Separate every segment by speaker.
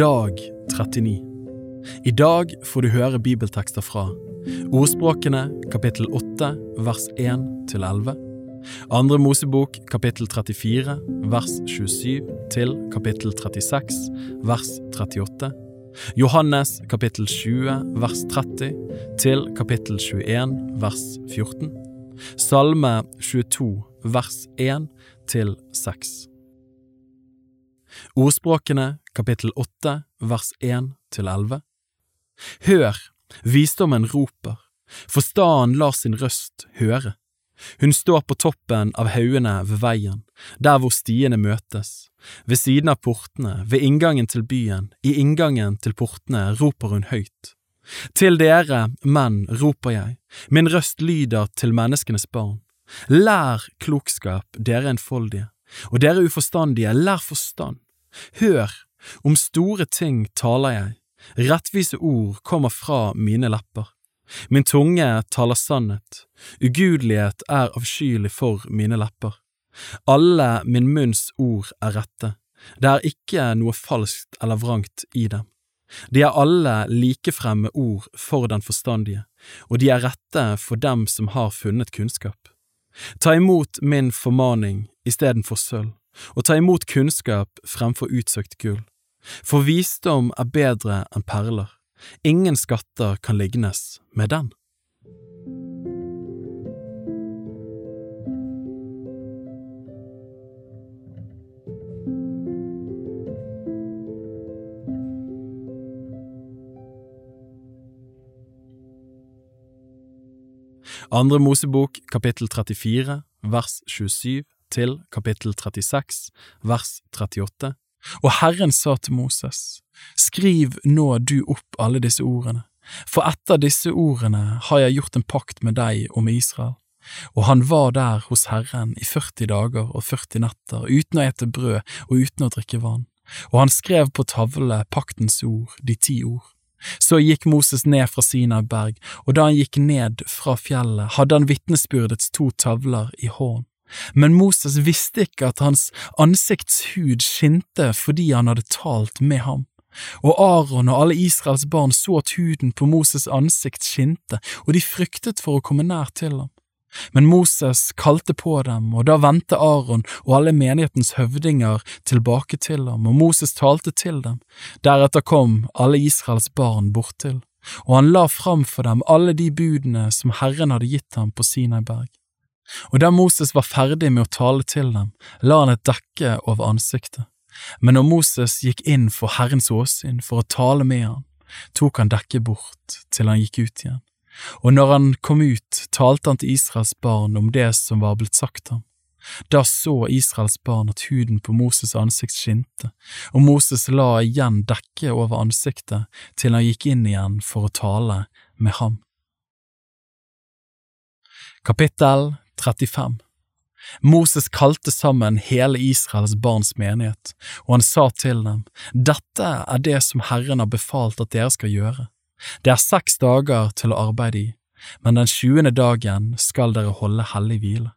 Speaker 1: Dag 39 I dag får du høre bibeltekster fra Ordspråkene kapittel 8 vers 1 til 11 Andre Mosebok kapittel 34 vers 27 til kapittel 36 vers 38 Johannes kapittel 20 vers 30 til kapittel 21 vers 14 Salme 22 vers 1 til 6 Ordspråkene kapittel 8 vers 1 til 11 Hør, visdommen roper, forstanden lar sin røst høre. Hun står på toppen av haugene ved veien, der hvor stiene møtes, ved siden av portene, ved inngangen til byen, i inngangen til portene roper hun høyt. Til dere, menn, roper jeg, min røst lyder til menneskenes barn. Lær klokskap, dere enfoldige, og dere uforstandige, lær forstand. Hør, om store ting taler jeg, rettvise ord kommer fra mine lepper. Min tunge taler sannhet, ugudelighet er avskyelig for mine lepper. Alle min munns ord er rette, det er ikke noe falskt eller vrangt i dem. De er alle likefremme ord for den forstandige, og de er rette for dem som har funnet kunnskap. Ta imot min formaning istedenfor sølv, og ta imot kunnskap fremfor utsøkt gull. For visdom er bedre enn perler, ingen skatter kan lignes med den. Andre Mosebok kapittel 34 vers 27 til kapittel 36 vers 38 Og Herren sa til Moses, Skriv nå du opp alle disse ordene, for etter disse ordene har jeg gjort en pakt med deg med Israel. Og han var der hos Herren i 40 dager og 40 netter uten å ete brød og uten å drikke vann, og han skrev på tavle paktens ord, de ti ord. Så gikk Moses ned fra Sinai berg, og da han gikk ned fra fjellet, hadde han vitnesbyrdets to tavler i hånd. Men Moses visste ikke at hans ansiktshud skinte fordi han hadde talt med ham. Og Aron og alle Israels barn så at huden på Moses ansikt skinte, og de fryktet for å komme nær til ham. Men Moses kalte på dem, og da vendte Aron og alle menighetens høvdinger tilbake til ham, og Moses talte til dem. Deretter kom alle Israels barn borttil, og han la fram for dem alle de budene som Herren hadde gitt ham på Sinaiberg. Og da Moses var ferdig med å tale til dem, la han et dekke over ansiktet. Men når Moses gikk inn for Herrens åsyn for å tale med ham, tok han dekket bort til han gikk ut igjen. Og når han kom ut, talte han til Israels barn om det som var blitt sagt ham. Da så Israels barn at huden på Moses' ansikt skinte, og Moses la igjen dekket over ansiktet til han gikk inn igjen for å tale med ham. Kapittel 35 Moses kalte sammen hele Israels barns menighet, og han sa til dem, Dette er det som Herren har befalt at dere skal gjøre. Det er seks dager til å arbeide i, men den tjuende dagen skal dere holde hellig hvile.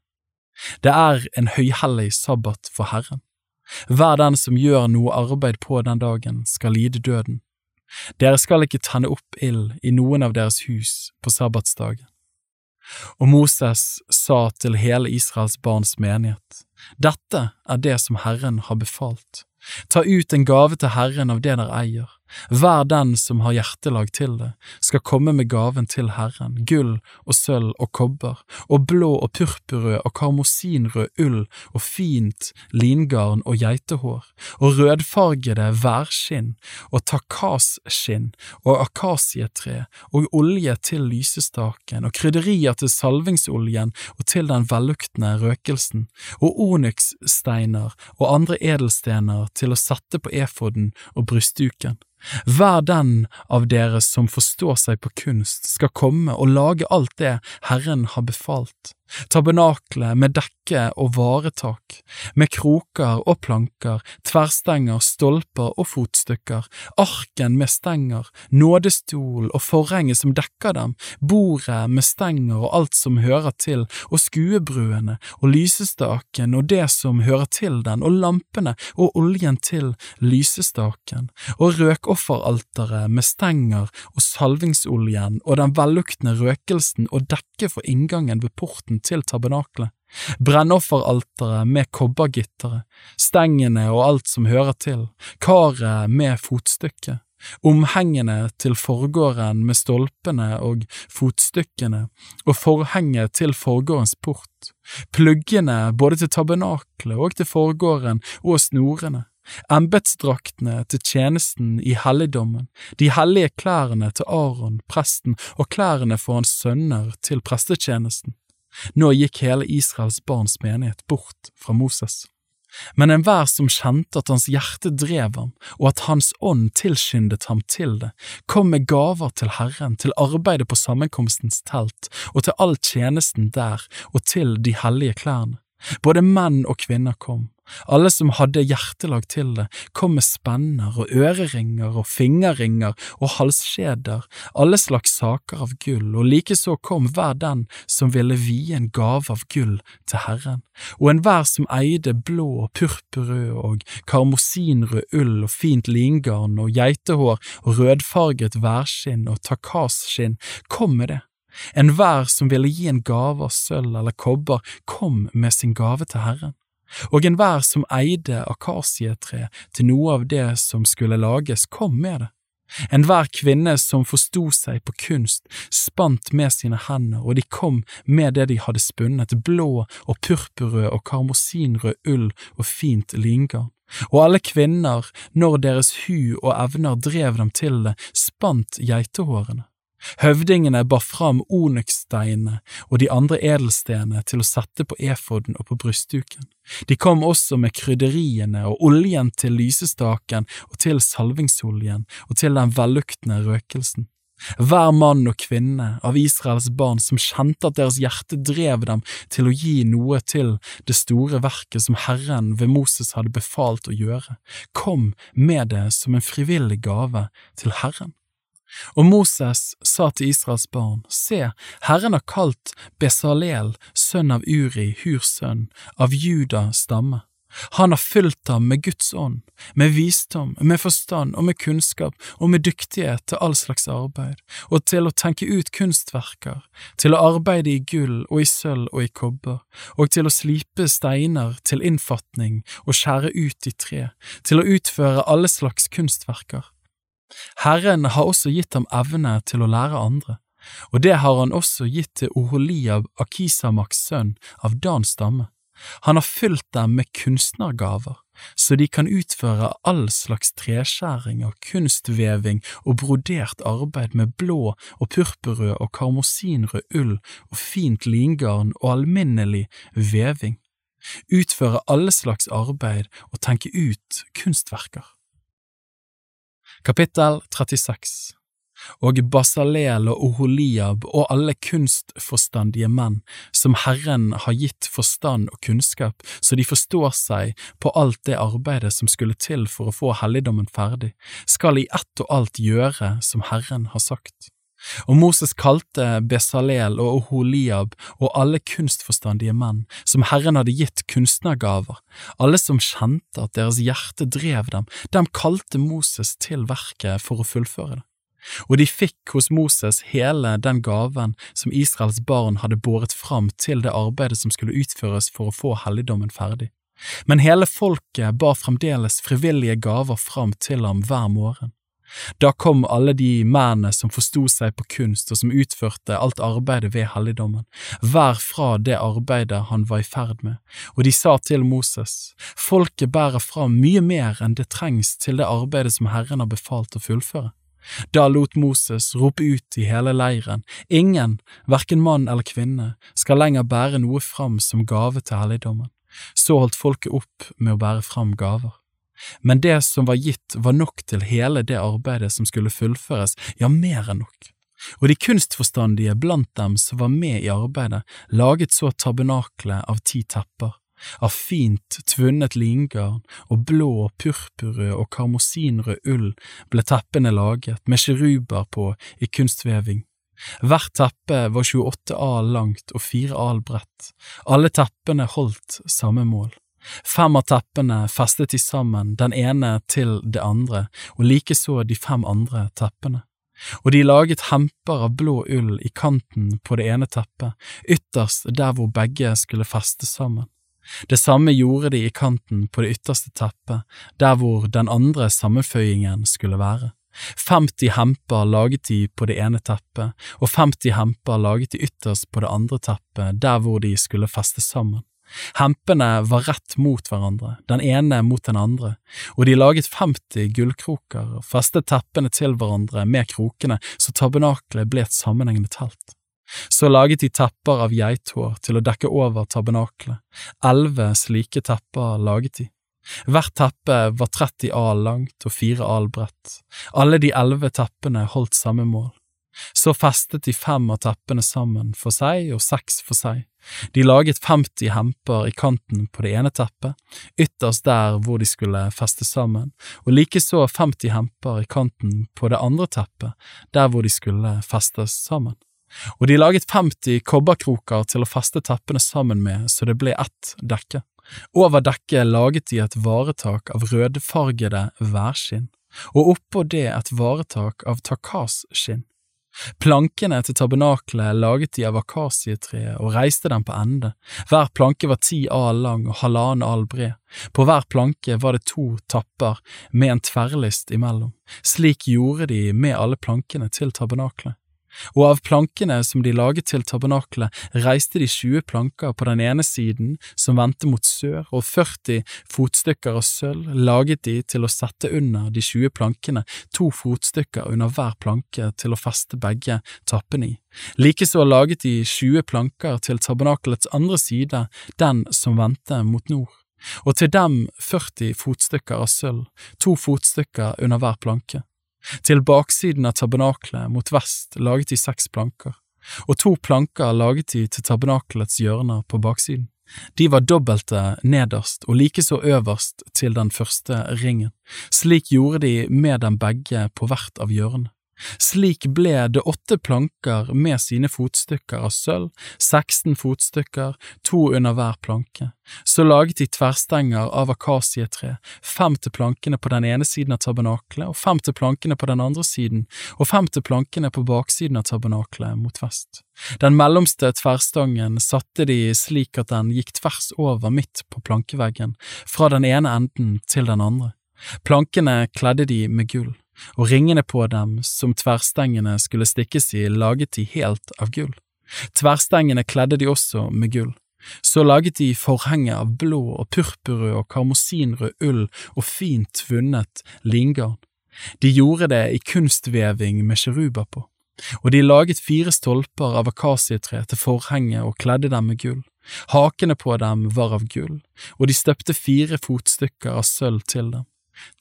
Speaker 1: Det er en høyhellig sabbat for Herren. Hver den som gjør noe arbeid på den dagen, skal lide døden. Dere skal ikke tenne opp ild i noen av deres hus på sabbatsdagen. Og Moses sa til hele Israels barns menighet, Dette er det som Herren har befalt. Ta ut en gave til Herren av det dere eier, hver den som har hjertelag til det, skal komme med gaven til Herren, gull og sølv og kobber, og blå og purpurrød og karmosinrød ull og fint lingarn og geitehår, og rødfargede værskinn og takasskinn og akasietre og olje til lysestaken og krydderier til salvingsoljen og til den velluktende røkelsen, og onykssteiner og andre edelstener til å sette på efoden og brystduken. Hver den av dere som forstår seg på kunst, skal komme og lage alt det Herren har befalt. Tabernaklet med dekke og varetak, med kroker og planker, tverrstenger, stolper og fotstykker, arken med stenger, nådestol og forhenget som dekker dem, bordet med stenger og alt som hører til, og skuebruene og lysestaken og det som hører til den, og lampene og oljen til lysestaken, og røkofferalteret med stenger og salvingsoljen og den velluktende røkelsen og dekket for inngangen ved porten til tabernakelet, brennofferalteret med kobbergitteret, stengene og alt som hører til, karet med fotstykket, omhengene til forgården med stolpene og fotstykkene og forhenget til forgårdens port, pluggene både til tabernakelet og til forgården og snorene, embetsdraktene til tjenesten i helligdommen, de hellige klærne til Aron, presten, og klærne for hans sønner til prestetjenesten. Nå gikk hele Israels barns menighet bort fra Moses. Men enhver som kjente at hans hjerte drev ham, og at hans ånd tilskyndet ham til det, kom med gaver til Herren, til arbeidet på sammenkomstens telt, og til all tjenesten der, og til de hellige klærne. Både menn og kvinner kom, alle som hadde hjertelag til det, kom med spenner og øreringer og fingerringer og halskjeder, alle slags saker av gull, og likeså kom hver den som ville vie en gave av gull til Herren, og enhver som eide blå og purpurrød og karmosinrød ull og fint lingarn og geitehår og rødfarget værskinn og takasskinn, kom med det. Enhver som ville gi en gave av sølv eller kobber, kom med sin gave til Herren og enhver som eide akasietre til noe av det som skulle lages, kom med det. Enhver kvinne som forsto seg på kunst, spant med sine hender, og de kom med det de hadde spunnet, blå og purpurrød og karmosinrød ull og fint lingarn. Og alle kvinner, når deres hu og evner drev dem til det, spant geitehårene. Høvdingene bar fram onykssteinene og de andre edelstenene til å sette på efoden og på brystduken. De kom også med krydderiene og oljen til lysestaken og til salvingsoljen og til den velluktende røkelsen. Hver mann og kvinne av Israels barn som kjente at deres hjerte drev dem til å gi noe til det store verket som Herren ved Moses hadde befalt å gjøre, kom med det som en frivillig gave til Herren. Og Moses sa til Israels barn, Se, Herren har kalt Besalel, sønn av Uri, Hurs sønn, av Juda stamme. Han har fylt ham med Guds ånd, med visdom, med forstand og med kunnskap og med dyktighet til all slags arbeid, og til å tenke ut kunstverker, til å arbeide i gull og i sølv og i kobber, og til å slipe steiner til innfatning og skjære ut i tre, til å utføre alle slags kunstverker. Herren har også gitt ham evne til å lære andre, og det har han også gitt til Oholiab, Akisamaks sønn av Dans stamme. Han har fylt dem med kunstnergaver, så de kan utføre all slags treskjæring og kunstveving og brodert arbeid med blå og purpurrød og karmosinrød ull og fint lingarn og alminnelig veving, utføre alle slags arbeid og tenke ut kunstverker. Kapittel 36 Og Basalel og Oholiab og alle kunstforstandige menn, som Herren har gitt forstand og kunnskap, så de forstår seg på alt det arbeidet som skulle til for å få helligdommen ferdig, skal i ett og alt gjøre som Herren har sagt. Og Moses kalte Besalel og Oholiab og alle kunstforstandige menn, som Herren hadde gitt kunstnergaver, alle som kjente at deres hjerte drev dem, dem kalte Moses til verket for å fullføre det. Og de fikk hos Moses hele den gaven som Israels barn hadde båret fram til det arbeidet som skulle utføres for å få helligdommen ferdig. Men hele folket bar fremdeles frivillige gaver fram til ham hver morgen. Da kom alle de mennene som forsto seg på kunst og som utførte alt arbeidet ved helligdommen, hver fra det arbeidet han var i ferd med, og de sa til Moses, folket bærer fram mye mer enn det trengs til det arbeidet som Herren har befalt å fullføre. Da lot Moses rope ut i hele leiren, ingen, hverken mann eller kvinne, skal lenger bære noe fram som gave til helligdommen. Så holdt folket opp med å bære fram gaver. Men det som var gitt var nok til hele det arbeidet som skulle fullføres, ja, mer enn nok. Og de kunstforstandige blant dem som var med i arbeidet, laget så tabernaklet av ti tepper, av fint tvunnet lingarn og blå, purpurrød og karmosinrød ull ble teppene laget, med kiruber på i kunstveving. Hvert teppe var 28 al langt og 4 al bredt, alle teppene holdt samme mål. Fem av teppene festet de sammen, den ene til det andre, og likeså de fem andre teppene. Og de laget hemper av blå ull i kanten på det ene teppet, ytterst der hvor begge skulle festes sammen. Det samme gjorde de i kanten på det ytterste teppet, der hvor den andre sammenføyingen skulle være. 50 hemper laget de på det ene teppet, og 50 hemper laget de ytterst på det andre teppet, der hvor de skulle festes sammen. Hempene var rett mot hverandre, den ene mot den andre, og de laget 50 gullkroker og festet teppene til hverandre med krokene så tabernaklet ble et sammenhengende telt. Så laget de tepper av geithår til å dekke over tabernaklet, elleve slike tepper laget de. Hvert teppe var 30 al langt og fire al bredt, alle de elleve teppene holdt samme mål. Så festet de fem av teppene sammen for seg og seks for seg. De laget 50 hemper i kanten på det ene teppet, ytterst der hvor de skulle festes sammen, og likeså 50 hemper i kanten på det andre teppet, der hvor de skulle festes sammen. Og de laget 50 kobberkroker til å feste teppene sammen med så det ble ett dekke. Over dekket laget de et varetak av rødfargede værskinn, og oppå det et varetak av takasskinn. Plankene til tabernaklet laget de av akasietreet og reiste dem på ende, hver planke var ti al lang og halvannen al bred, på hver planke var det to tapper med en tverrlist imellom, slik gjorde de med alle plankene til tabernaklet. Og av plankene som de laget til tabernaklet, reiste de 20 planker på den ene siden som vendte mot sør, og 40 fotstykker av sølv laget de til å sette under de 20 plankene, to fotstykker under hver planke til å feste begge tappene i. Likeså laget de 20 planker til tabernakelets andre side, den som vendte mot nord og til dem 40 fotstykker av sølv, to fotstykker under hver planke. Til baksiden av tabernaklet mot vest laget de seks planker, og to planker laget de til tabernakelets hjørner på baksiden. De var dobbelte nederst og likeså øverst til den første ringen. Slik gjorde de med dem begge på hvert av hjørnene. Slik ble det åtte planker med sine fotstykker av sølv, 16 fotstykker, to under hver planke. Så laget de tverrstenger av akasietre, fem til plankene på den ene siden av tabernaklet og fem til plankene på den andre siden, og fem til plankene på baksiden av tabernaklet mot vest. Den mellomste tverrstangen satte de slik at den gikk tvers over midt på plankeveggen, fra den ene enden til den andre. Plankene kledde de med gull og ringene på dem som tverrstengene skulle stikkes i, laget de helt av gull. Tverrstengene kledde de også med gull. Så laget de forhenget av blå og purpurrød og karmosinrød ull og fint vunnet lingarn. De gjorde det i kunstveving med kjeruber på, og de laget fire stolper av akasietre til forhenget og kledde dem med gull. Hakene på dem var av gull, og de støpte fire fotstykker av sølv til dem.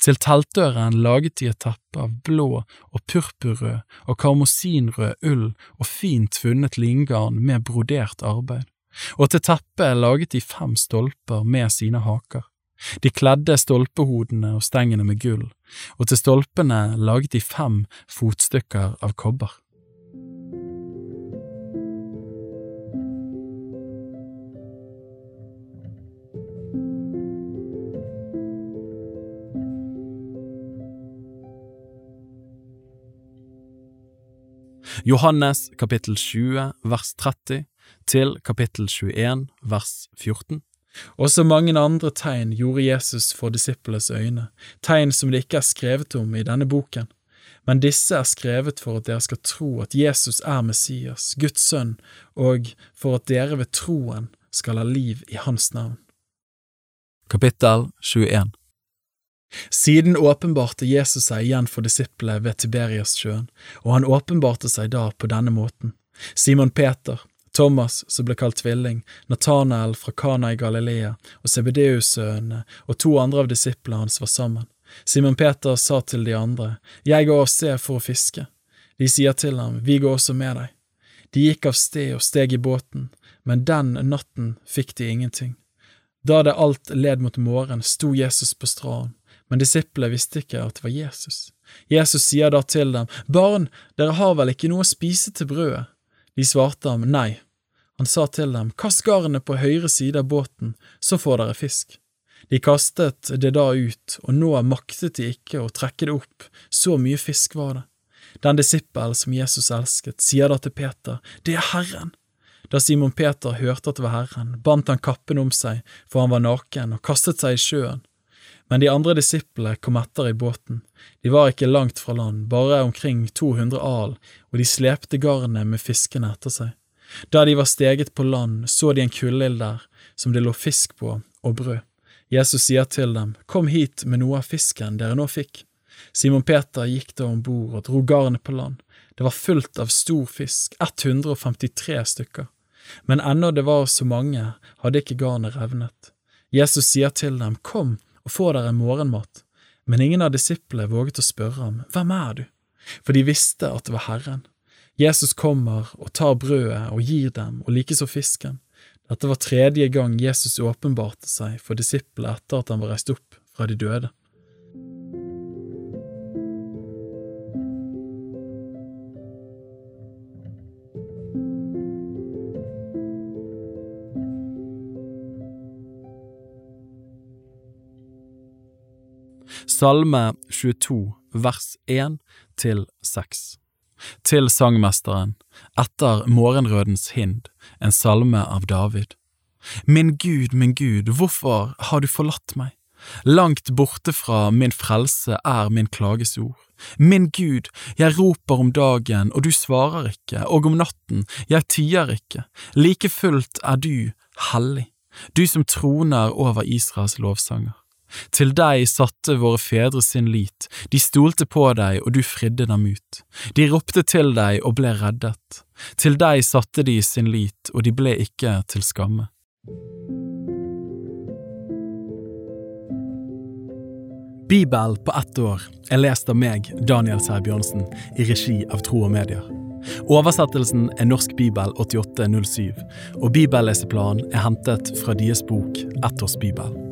Speaker 1: Til teltdøren laget de et teppe av blå og purpurrød og karmosinrød ull og fint funnet lingarn med brodert arbeid, og til teppet laget de fem stolper med sine haker. De kledde stolpehodene og stengene med gull, og til stolpene laget de fem fotstykker av kobber. Johannes kapittel 20 vers 30 til kapittel 21 vers 14. Også mange andre tegn gjorde Jesus for disiplenes øyne, tegn som det ikke er skrevet om i denne boken, men disse er skrevet for at dere skal tro at Jesus er Messias, Guds sønn, og for at dere ved troen skal ha liv i hans navn. Kapittel 21 siden åpenbarte Jesus seg igjen for disiplene ved Tiberiassjøen, og han åpenbarte seg da på denne måten. Simon Peter, Thomas, som ble kalt tvilling, Nathanael fra Kana i Galilea og Sebedeus-sønnene og to andre av disiplene hans var sammen. Simon Peter sa til de andre, Jeg går og ser for å fiske. De sier til ham, Vi går også med deg. De gikk av sted og steg i båten, men den natten fikk de ingenting. Da det alt led mot morgen, sto Jesus på stranden, men disiplene visste ikke at det var Jesus. Jesus sier da til dem, Barn, dere har vel ikke noe å spise til brødet? De svarte ham, Nei. Han sa til dem, Kast garnet på høyre side av båten, så får dere fisk. De kastet det da ut, og nå maktet de ikke å trekke det opp, så mye fisk var det. Den disippel som Jesus elsket, sier da til Peter, Det er Herren. Da Simon Peter hørte at det var Herren, bandt han kappen om seg, for han var naken, og kastet seg i sjøen. Men de andre disiplene kom etter i båten. De var ikke langt fra land, bare omkring 200 al, og de slepte garnet med fiskene etter seg. Da de var steget på land, så de en kullild der, som det lå fisk på, og brød. Jesus sier til dem, Kom hit med noe av fisken dere nå fikk. Simon Peter gikk da om bord og dro garnet på land. Det var fullt av stor fisk, 153 stykker. Men ennå det var så mange, hadde ikke garnet revnet. Jesus sier til dem, Kom og få dere morgenmat. Men ingen av disiplene våget å spørre ham, Hvem er du? For de visste at det var Herren. Jesus kommer og tar brødet og gir dem, og likeså fisken. Dette var tredje gang Jesus åpenbarte seg for disiplene etter at han var reist opp fra de døde. Salme 22, vers 1 til 6 Til sangmesteren, etter morgenrødens hind, en salme av David. Min Gud, min Gud, hvorfor har du forlatt meg? Langt borte fra min frelse er min klagesord. Min Gud, jeg roper om dagen, og du svarer ikke, og om natten, jeg tier ikke. Like fullt er du hellig, du som troner over Israels lovsanger. Til deg satte våre fedre sin lit, de stolte på deg og du fridde dem ut. De ropte til deg og ble reddet. Til deg satte de sin lit og de ble ikke til skamme. Bibel på ett år er lest av meg, Daniel Sæbjørnsen, i regi av Tro og Medier. Oversettelsen er Norsk bibel 8807, og bibelleseplanen er hentet fra deres bok Ettårsbibel.